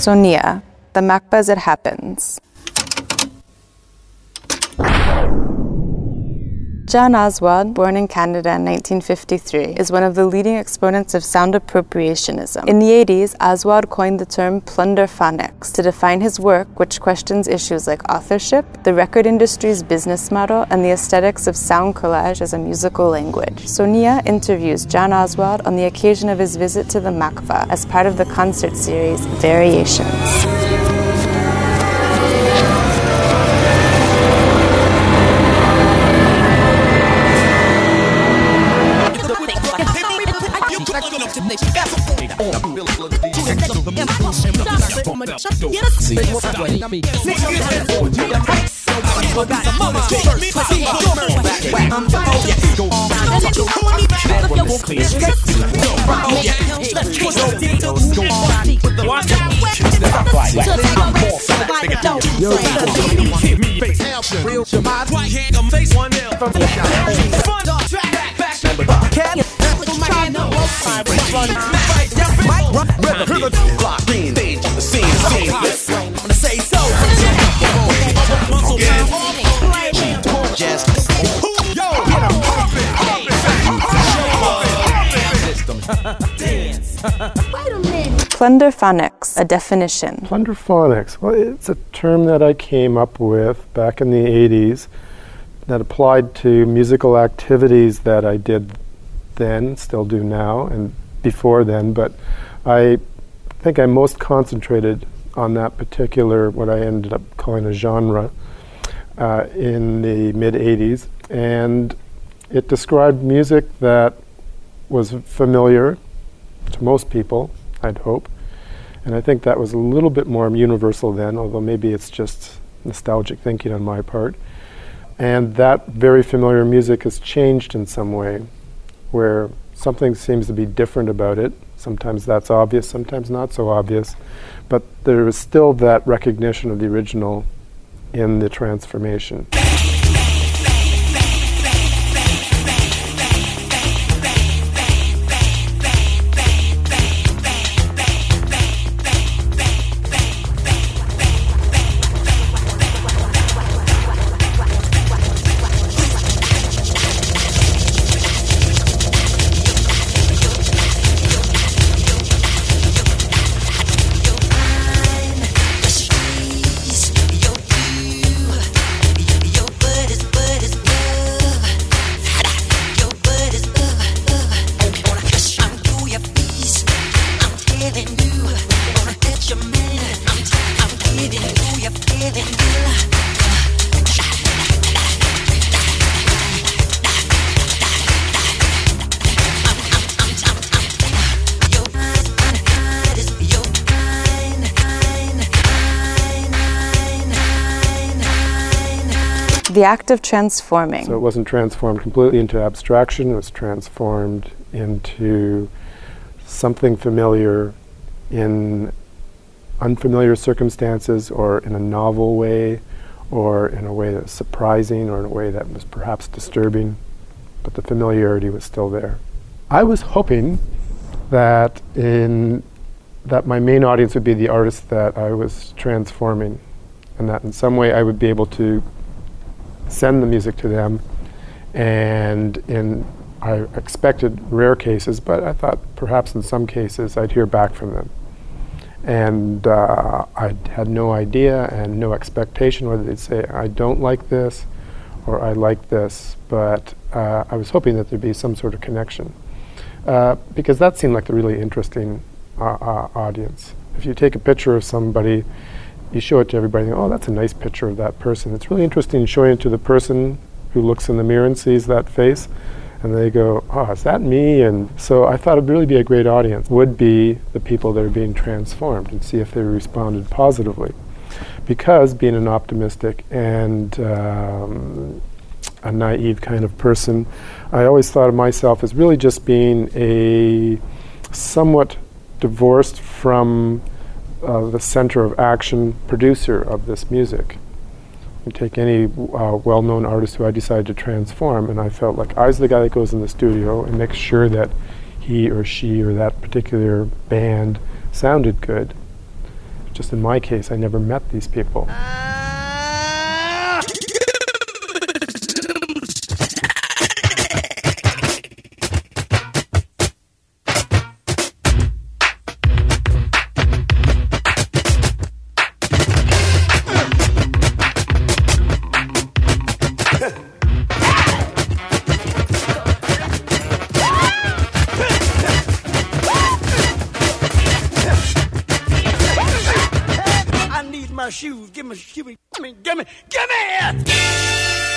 Sonia, the MACBA as it happens. John Oswald, born in Canada in 1953, is one of the leading exponents of sound appropriationism. In the 80s, Oswald coined the term plunderphonics to define his work, which questions issues like authorship, the record industry's business model, and the aesthetics of sound collage as a musical language. Sonia interviews John Oswald on the occasion of his visit to the MACBA as part of the concert series Variations. mama. Just get a Yo, real, you mind, right hand, I'm face one, L, from the Plunderphonics, a definition. Plunderphonics. Well, it's a term that I came up with back in the 80s that applied to musical activities that I did then, still do now, and before then, but I think I most concentrated on that particular, what I ended up calling a genre, uh, in the mid 80s. And it described music that was familiar to most people, I'd hope. And I think that was a little bit more universal then, although maybe it's just nostalgic thinking on my part. And that very familiar music has changed in some way, where something seems to be different about it. Sometimes that's obvious, sometimes not so obvious. But there is still that recognition of the original in the transformation. The act of transforming. So it wasn't transformed completely into abstraction, it was transformed into something familiar in unfamiliar circumstances or in a novel way or in a way that's surprising or in a way that was perhaps disturbing, but the familiarity was still there. I was hoping that in that my main audience would be the artists that I was transforming and that in some way I would be able to send the music to them, and in I expected rare cases, but I thought perhaps in some cases I'd hear back from them. And uh, I had no idea and no expectation whether they'd say, I don't like this or I like this, but uh, I was hoping that there'd be some sort of connection. Uh, because that seemed like the really interesting uh, uh, audience. If you take a picture of somebody you show it to everybody, oh, that's a nice picture of that person. It's really interesting showing it to the person who looks in the mirror and sees that face, and they go, oh, is that me? And so I thought it'd really be a great audience, would be the people that are being transformed and see if they responded positively. Because being an optimistic and um, a naive kind of person, I always thought of myself as really just being a somewhat divorced from uh, the center of action producer of this music. You take any uh, well known artist who I decided to transform, and I felt like I was the guy that goes in the studio and makes sure that he or she or that particular band sounded good. Just in my case, I never met these people. Shoes. Give me, give me, give me, give me, give me it!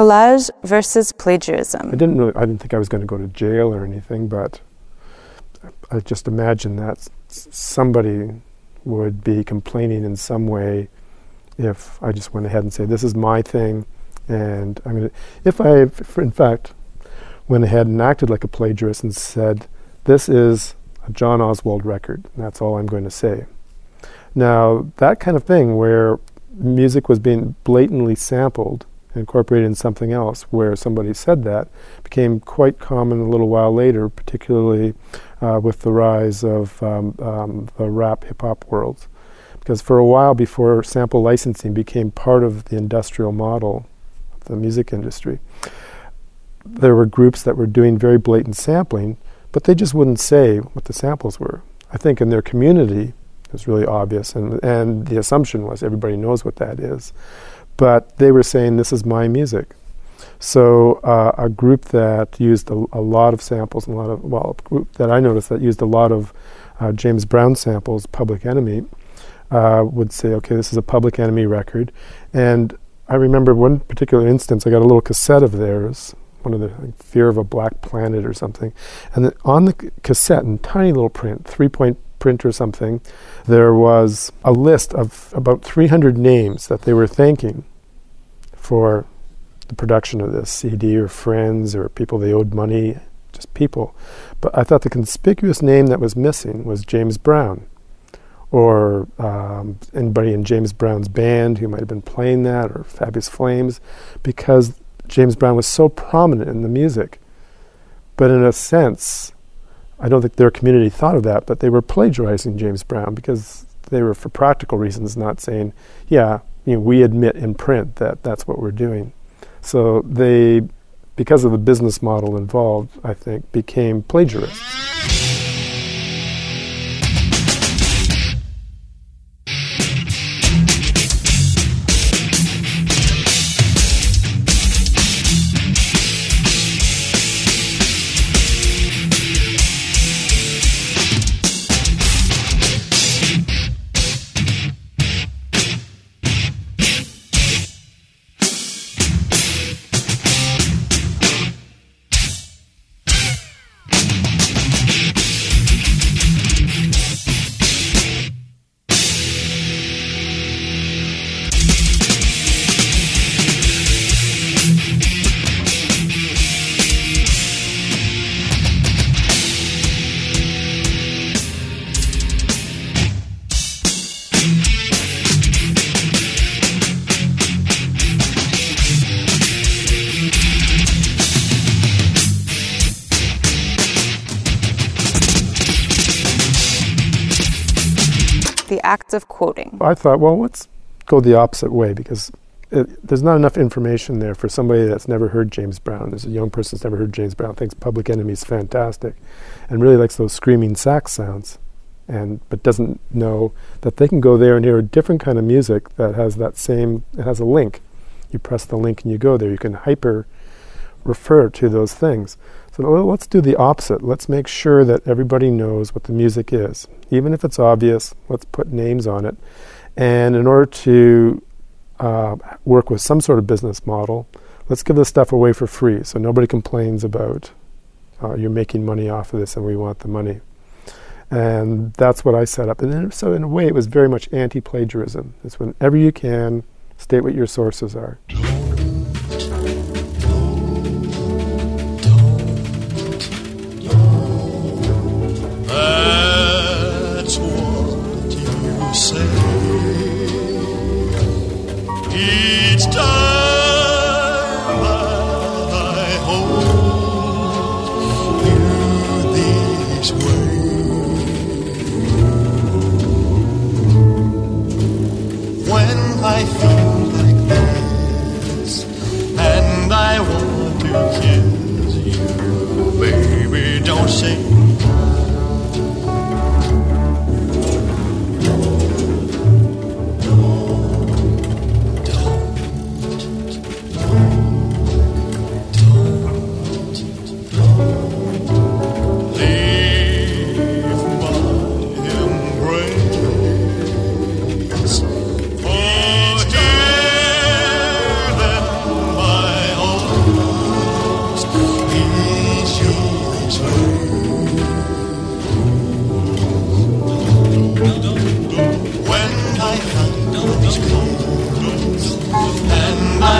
Collage versus plagiarism. I didn't really, I didn't think I was going to go to jail or anything, but I just imagined that somebody would be complaining in some way if I just went ahead and said, this is my thing, and I'm going to, if I, if in fact, went ahead and acted like a plagiarist and said, this is a John Oswald record, that's all I'm going to say. Now, that kind of thing where music was being blatantly sampled incorporated in something else where somebody said that became quite common a little while later, particularly uh, with the rise of um, um, the rap hip hop world. Because for a while before sample licensing became part of the industrial model of the music industry, there were groups that were doing very blatant sampling, but they just wouldn't say what the samples were. I think in their community, it was really obvious, and, and the assumption was everybody knows what that is but they were saying this is my music. So uh, a group that used a, a, lot of samples and a lot of well, a group that I noticed that used a lot of uh, James Brown samples, Public Enemy, uh, would say, okay, this is a Public Enemy record, and I remember one particular instance. I got a little cassette of theirs, one of the like, Fear of a Black Planet or something, and on the c- cassette in tiny little print, three point print or something, there was a list of about 300 names that they were thanking for the production of this CD or friends or people they owed money, just people. But I thought the conspicuous name that was missing was James Brown or um, anybody in James Brown's band who might have been playing that or Fabulous Flames because James Brown was so prominent in the music. But in a sense, I don't think their community thought of that, but they were plagiarizing James Brown because they were, for practical reasons, not saying, yeah, you know, we admit in print that that's what we're doing. So they, because of the business model involved, I think, became plagiarists. Of quoting. I thought, well, let's go the opposite way because it, there's not enough information there for somebody that's never heard James Brown. There's a young person that's never heard James Brown, thinks Public Enemy is fantastic, and really likes those screaming sax sounds, and but doesn't know that they can go there and hear a different kind of music that has that same. It has a link. You press the link and you go there. You can hyper refer to those things. So let's do the opposite. Let's make sure that everybody knows what the music is, even if it's obvious. Let's put names on it, and in order to uh, work with some sort of business model, let's give this stuff away for free so nobody complains about uh, you're making money off of this and we want the money. And that's what I set up. And then, so, in a way, it was very much anti plagiarism. It's whenever you can State what your sources are.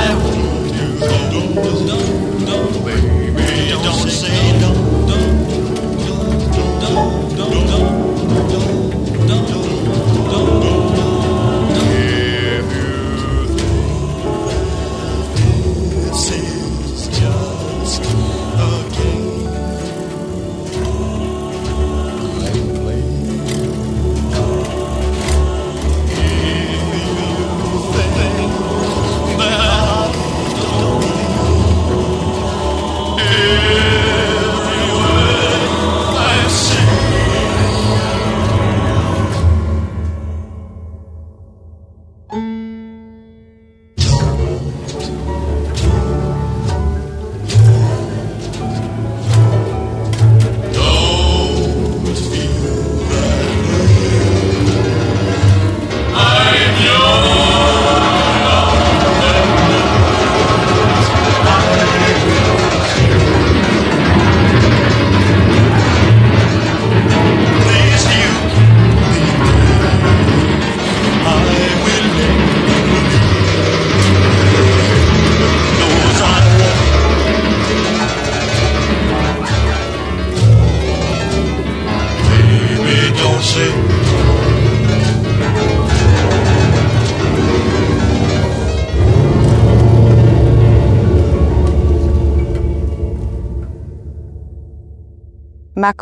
I want you to baby,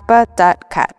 kappa.cat